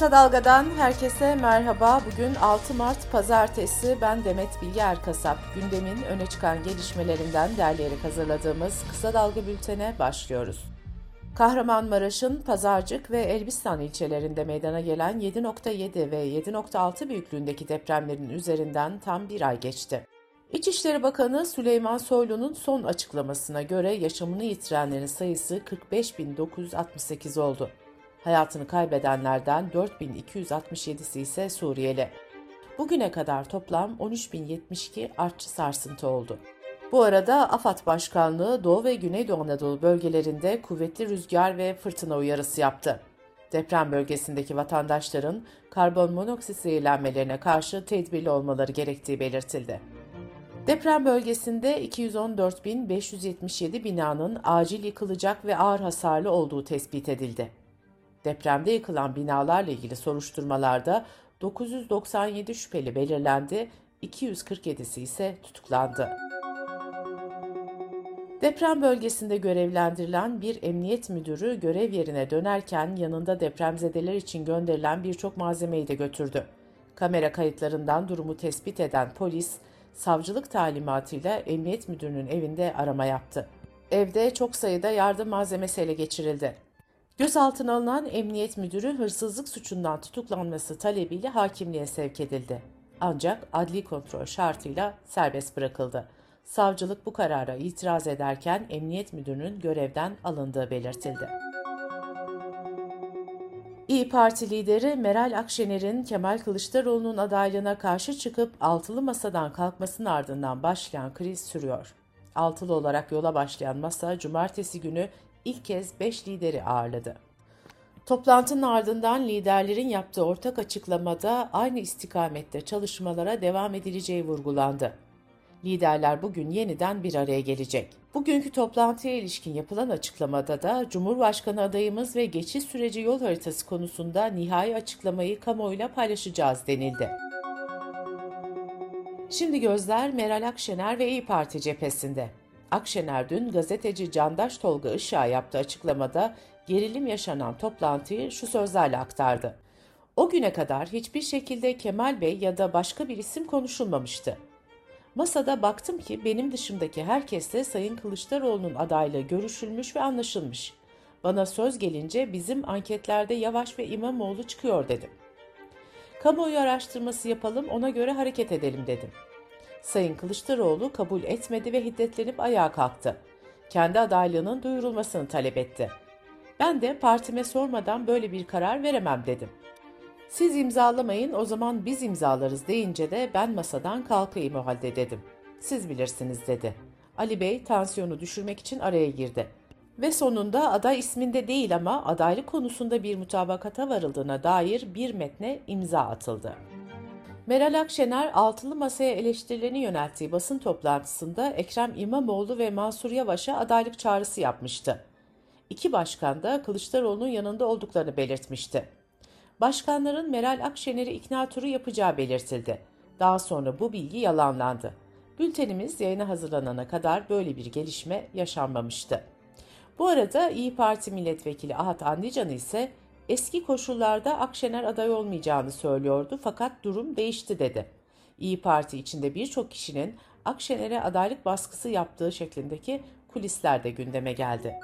Kısa Dalga'dan herkese merhaba. Bugün 6 Mart Pazartesi. Ben Demet Bilge Erkasap. Gündemin öne çıkan gelişmelerinden derleyerek hazırladığımız Kısa Dalga bültene başlıyoruz. Kahramanmaraş'ın Pazarcık ve Elbistan ilçelerinde meydana gelen 7.7 ve 7.6 büyüklüğündeki depremlerin üzerinden tam bir ay geçti. İçişleri Bakanı Süleyman Soylu'nun son açıklamasına göre yaşamını yitirenlerin sayısı 45.968 oldu. Hayatını kaybedenlerden 4267'si ise Suriyeli. Bugüne kadar toplam 13.072 artçı sarsıntı oldu. Bu arada AFAD Başkanlığı Doğu ve Güneydoğu Anadolu bölgelerinde kuvvetli rüzgar ve fırtına uyarısı yaptı. Deprem bölgesindeki vatandaşların karbon monoksit zehirlenmelerine karşı tedbirli olmaları gerektiği belirtildi. Deprem bölgesinde 214.577 binanın acil yıkılacak ve ağır hasarlı olduğu tespit edildi. Depremde yıkılan binalarla ilgili soruşturmalarda 997 şüpheli belirlendi, 247'si ise tutuklandı. Deprem bölgesinde görevlendirilen bir emniyet müdürü görev yerine dönerken yanında depremzedeler için gönderilen birçok malzemeyi de götürdü. Kamera kayıtlarından durumu tespit eden polis, savcılık talimatıyla emniyet müdürünün evinde arama yaptı. Evde çok sayıda yardım malzemesi ele geçirildi. Gözaltına alınan emniyet müdürü hırsızlık suçundan tutuklanması talebiyle hakimliğe sevk edildi. Ancak adli kontrol şartıyla serbest bırakıldı. Savcılık bu karara itiraz ederken emniyet müdürünün görevden alındığı belirtildi. İyi Parti lideri Meral Akşener'in Kemal Kılıçdaroğlu'nun adaylığına karşı çıkıp altılı masadan kalkmasının ardından başlayan kriz sürüyor. Altılı olarak yola başlayan masa cumartesi günü ilk kez 5 lideri ağırladı. Toplantının ardından liderlerin yaptığı ortak açıklamada aynı istikamette çalışmalara devam edileceği vurgulandı. Liderler bugün yeniden bir araya gelecek. Bugünkü toplantıya ilişkin yapılan açıklamada da Cumhurbaşkanı adayımız ve geçiş süreci yol haritası konusunda nihai açıklamayı kamuoyuyla paylaşacağız denildi. Şimdi gözler Meral Akşener ve İyi Parti cephesinde. Akşener dün gazeteci Candaş Tolga Işık'a yaptığı açıklamada gerilim yaşanan toplantıyı şu sözlerle aktardı. O güne kadar hiçbir şekilde Kemal Bey ya da başka bir isim konuşulmamıştı. Masada baktım ki benim dışımdaki herkesle Sayın Kılıçdaroğlu'nun adaylığı görüşülmüş ve anlaşılmış. Bana söz gelince bizim anketlerde Yavaş ve İmamoğlu çıkıyor dedim. Kamuoyu araştırması yapalım ona göre hareket edelim dedim. Sayın Kılıçdaroğlu kabul etmedi ve hiddetlenip ayağa kalktı. Kendi adaylığının duyurulmasını talep etti. Ben de partime sormadan böyle bir karar veremem dedim. Siz imzalamayın o zaman biz imzalarız deyince de ben masadan kalkayım o halde dedim. Siz bilirsiniz dedi. Ali Bey tansiyonu düşürmek için araya girdi. Ve sonunda aday isminde değil ama adaylık konusunda bir mutabakata varıldığına dair bir metne imza atıldı. Meral Akşener altılı masaya eleştirilerini yönelttiği basın toplantısında Ekrem İmamoğlu ve Mansur Yavaş'a adaylık çağrısı yapmıştı. İki başkan da Kılıçdaroğlu'nun yanında olduklarını belirtmişti. Başkanların Meral Akşener'i ikna turu yapacağı belirtildi. Daha sonra bu bilgi yalanlandı. Bültenimiz yayına hazırlanana kadar böyle bir gelişme yaşanmamıştı. Bu arada İyi Parti milletvekili Ahat Andican ise eski koşullarda Akşener aday olmayacağını söylüyordu fakat durum değişti dedi. İyi Parti içinde birçok kişinin Akşener'e adaylık baskısı yaptığı şeklindeki kulisler de gündeme geldi.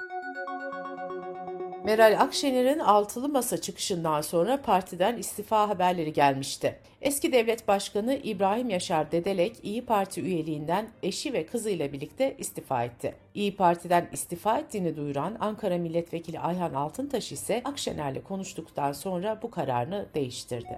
Meral Akşener'in altılı masa çıkışından sonra partiden istifa haberleri gelmişti. Eski devlet başkanı İbrahim Yaşar Dedelek İyi Parti üyeliğinden eşi ve kızıyla birlikte istifa etti. İyi Parti'den istifa ettiğini duyuran Ankara Milletvekili Ayhan Altıntaş ise Akşener'le konuştuktan sonra bu kararını değiştirdi.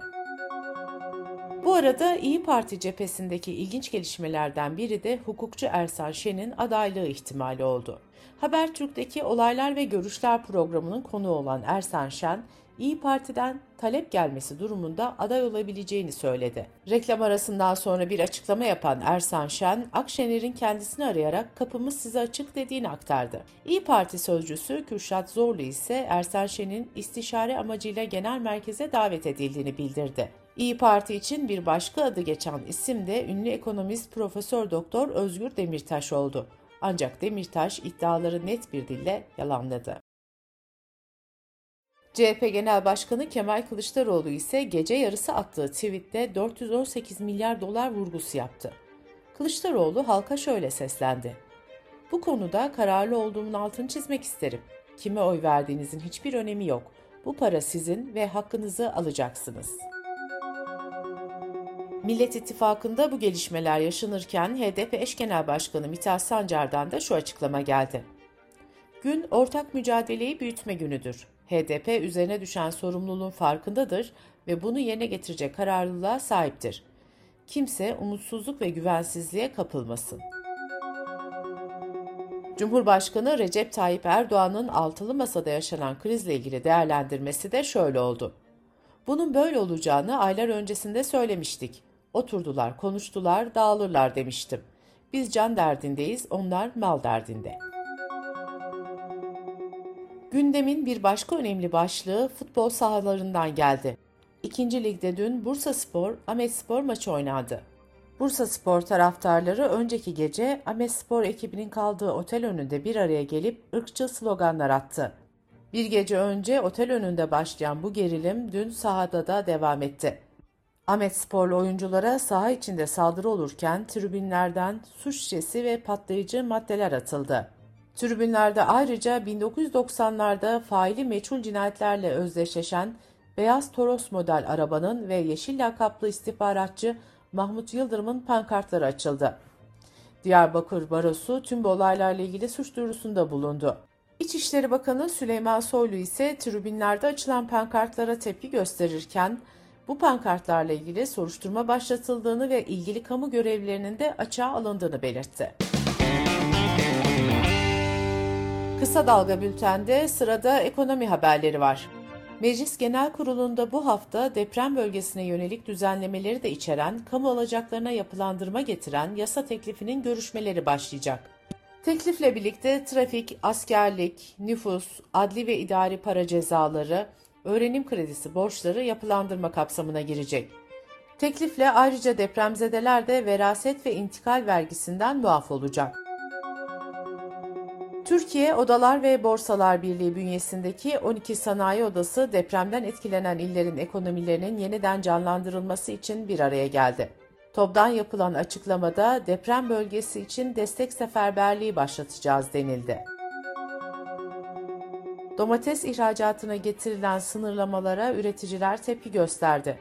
Bu arada İyi Parti cephesindeki ilginç gelişmelerden biri de hukukçu Ersan Şen'in adaylığı ihtimali oldu. Habertürk'teki Olaylar ve Görüşler programının konu olan Ersan Şen, İyi Parti'den talep gelmesi durumunda aday olabileceğini söyledi. Reklam arasından sonra bir açıklama yapan Ersan Şen, Akşener'in kendisini arayarak kapımız size açık dediğini aktardı. İyi Parti sözcüsü Kürşat Zorlu ise Ersan Şen'in istişare amacıyla genel merkeze davet edildiğini bildirdi. İyi Parti için bir başka adı geçen isim de ünlü ekonomist Profesör Doktor Özgür Demirtaş oldu. Ancak Demirtaş iddiaları net bir dille yalanladı. CHP Genel Başkanı Kemal Kılıçdaroğlu ise gece yarısı attığı tweette 418 milyar dolar vurgusu yaptı. Kılıçdaroğlu halka şöyle seslendi. Bu konuda kararlı olduğumun altını çizmek isterim. Kime oy verdiğinizin hiçbir önemi yok. Bu para sizin ve hakkınızı alacaksınız. Millet İttifakı'nda bu gelişmeler yaşanırken HDP eş genel başkanı Mithat Sancar'dan da şu açıklama geldi. Gün ortak mücadeleyi büyütme günüdür. HDP üzerine düşen sorumluluğun farkındadır ve bunu yerine getirecek kararlılığa sahiptir. Kimse umutsuzluk ve güvensizliğe kapılmasın. Cumhurbaşkanı Recep Tayyip Erdoğan'ın altılı masada yaşanan krizle ilgili değerlendirmesi de şöyle oldu. Bunun böyle olacağını aylar öncesinde söylemiştik. Oturdular, konuştular, dağılırlar demiştim. Biz can derdindeyiz, onlar mal derdinde. Gündemin bir başka önemli başlığı futbol sahalarından geldi. İkinci ligde dün Bursa Spor, Ahmet Spor maçı oynandı. Bursa Spor taraftarları önceki gece Ahmet Spor ekibinin kaldığı otel önünde bir araya gelip ırkçı sloganlar attı. Bir gece önce otel önünde başlayan bu gerilim dün sahada da devam etti. Ahmet Sporlu oyunculara saha içinde saldırı olurken tribünlerden su şişesi ve patlayıcı maddeler atıldı. Tribünlerde ayrıca 1990'larda faili meçhul cinayetlerle özdeşleşen beyaz Toros model arabanın ve yeşil lakaplı istihbaratçı Mahmut Yıldırım'ın pankartları açıldı. Diyarbakır Barosu tüm bu olaylarla ilgili suç duyurusunda bulundu. İçişleri Bakanı Süleyman Soylu ise tribünlerde açılan pankartlara tepki gösterirken bu pankartlarla ilgili soruşturma başlatıldığını ve ilgili kamu görevlilerinin de açığa alındığını belirtti. Kısa Dalga Bülten'de sırada ekonomi haberleri var. Meclis Genel Kurulu'nda bu hafta deprem bölgesine yönelik düzenlemeleri de içeren, kamu alacaklarına yapılandırma getiren yasa teklifinin görüşmeleri başlayacak. Teklifle birlikte trafik, askerlik, nüfus, adli ve idari para cezaları, öğrenim kredisi borçları yapılandırma kapsamına girecek. Teklifle ayrıca depremzedeler de veraset ve intikal vergisinden muaf olacak. Türkiye Odalar ve Borsalar Birliği bünyesindeki 12 sanayi odası depremden etkilenen illerin ekonomilerinin yeniden canlandırılması için bir araya geldi. TOB'dan yapılan açıklamada deprem bölgesi için destek seferberliği başlatacağız denildi. Domates ihracatına getirilen sınırlamalara üreticiler tepki gösterdi.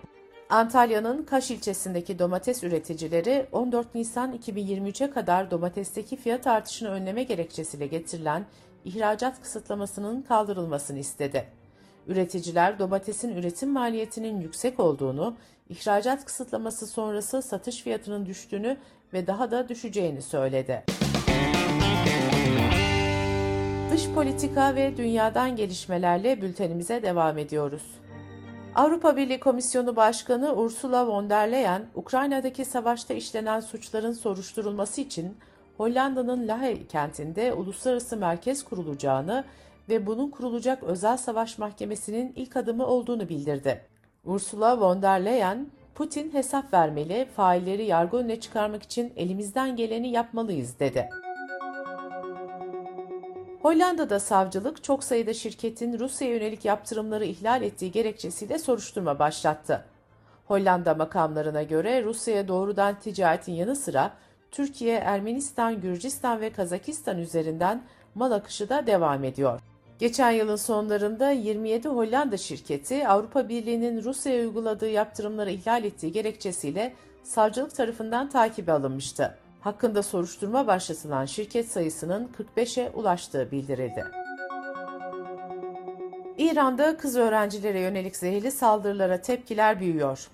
Antalya'nın Kaş ilçesindeki domates üreticileri 14 Nisan 2023'e kadar domatesteki fiyat artışını önleme gerekçesiyle getirilen ihracat kısıtlamasının kaldırılmasını istedi. Üreticiler domatesin üretim maliyetinin yüksek olduğunu, ihracat kısıtlaması sonrası satış fiyatının düştüğünü ve daha da düşeceğini söyledi. Dış politika ve dünyadan gelişmelerle bültenimize devam ediyoruz. Avrupa Birliği Komisyonu Başkanı Ursula von der Leyen, Ukrayna'daki savaşta işlenen suçların soruşturulması için Hollanda'nın Lahey kentinde uluslararası merkez kurulacağını ve bunun kurulacak özel savaş mahkemesinin ilk adımı olduğunu bildirdi. Ursula von der Leyen, Putin hesap vermeli, failleri yargı önüne çıkarmak için elimizden geleni yapmalıyız dedi. Hollanda'da savcılık çok sayıda şirketin Rusya'ya yönelik yaptırımları ihlal ettiği gerekçesiyle soruşturma başlattı. Hollanda makamlarına göre Rusya'ya doğrudan ticaretin yanı sıra Türkiye, Ermenistan, Gürcistan ve Kazakistan üzerinden mal akışı da devam ediyor. Geçen yılın sonlarında 27 Hollanda şirketi Avrupa Birliği'nin Rusya'ya uyguladığı yaptırımları ihlal ettiği gerekçesiyle savcılık tarafından takibe alınmıştı hakkında soruşturma başlatılan şirket sayısının 45'e ulaştığı bildirildi. İran'da kız öğrencilere yönelik zehirli saldırılara tepkiler büyüyor.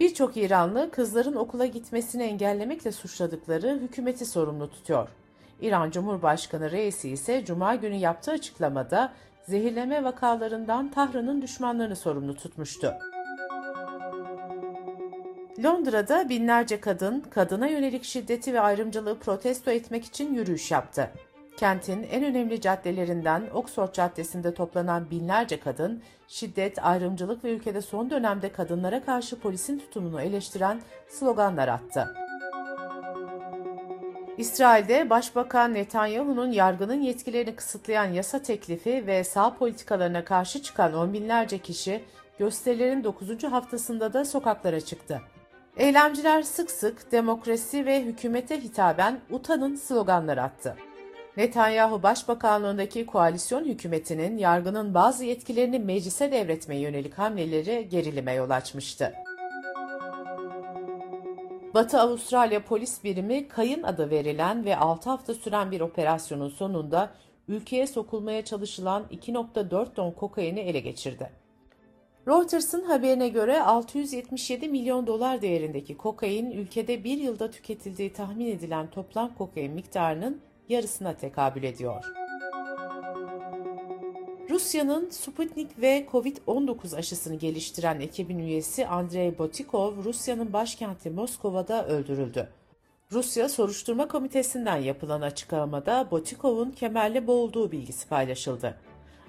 Birçok İranlı kızların okula gitmesini engellemekle suçladıkları hükümeti sorumlu tutuyor. İran Cumhurbaşkanı reisi ise cuma günü yaptığı açıklamada zehirleme vakalarından Tahran'ın düşmanlarını sorumlu tutmuştu. Londra'da binlerce kadın kadına yönelik şiddeti ve ayrımcılığı protesto etmek için yürüyüş yaptı. Kentin en önemli caddelerinden Oxford Caddesi'nde toplanan binlerce kadın, şiddet, ayrımcılık ve ülkede son dönemde kadınlara karşı polisin tutumunu eleştiren sloganlar attı. İsrail'de Başbakan Netanyahu'nun yargının yetkilerini kısıtlayan yasa teklifi ve sağ politikalarına karşı çıkan on binlerce kişi gösterilerin 9. haftasında da sokaklara çıktı. Eylemciler sık sık demokrasi ve hükümete hitaben utanın sloganları attı. Netanyahu Başbakanlığındaki koalisyon hükümetinin yargının bazı yetkilerini meclise devretmeye yönelik hamleleri gerilime yol açmıştı. Batı Avustralya polis birimi Kayın adı verilen ve 6 hafta süren bir operasyonun sonunda ülkeye sokulmaya çalışılan 2.4 ton kokaini ele geçirdi. Reuters'ın haberine göre 677 milyon dolar değerindeki kokain ülkede bir yılda tüketildiği tahmin edilen toplam kokain miktarının yarısına tekabül ediyor. Rusya'nın Sputnik ve Covid-19 aşısını geliştiren ekibin üyesi Andrei Botikov, Rusya'nın başkenti Moskova'da öldürüldü. Rusya Soruşturma Komitesi'nden yapılan açıklamada Botikov'un kemerle boğulduğu bilgisi paylaşıldı.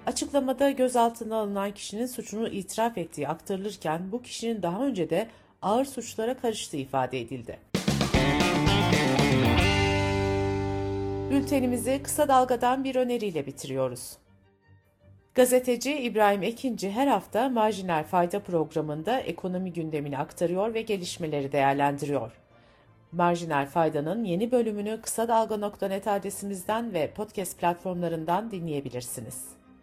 Açıklamada gözaltına alınan kişinin suçunu itiraf ettiği aktarılırken bu kişinin daha önce de ağır suçlara karıştığı ifade edildi. Bültenimizi kısa dalgadan bir öneriyle bitiriyoruz. Gazeteci İbrahim Ekinci her hafta Marjinal Fayda programında ekonomi gündemini aktarıyor ve gelişmeleri değerlendiriyor. Marjinal Fayda'nın yeni bölümünü kısa dalga.net adresimizden ve podcast platformlarından dinleyebilirsiniz.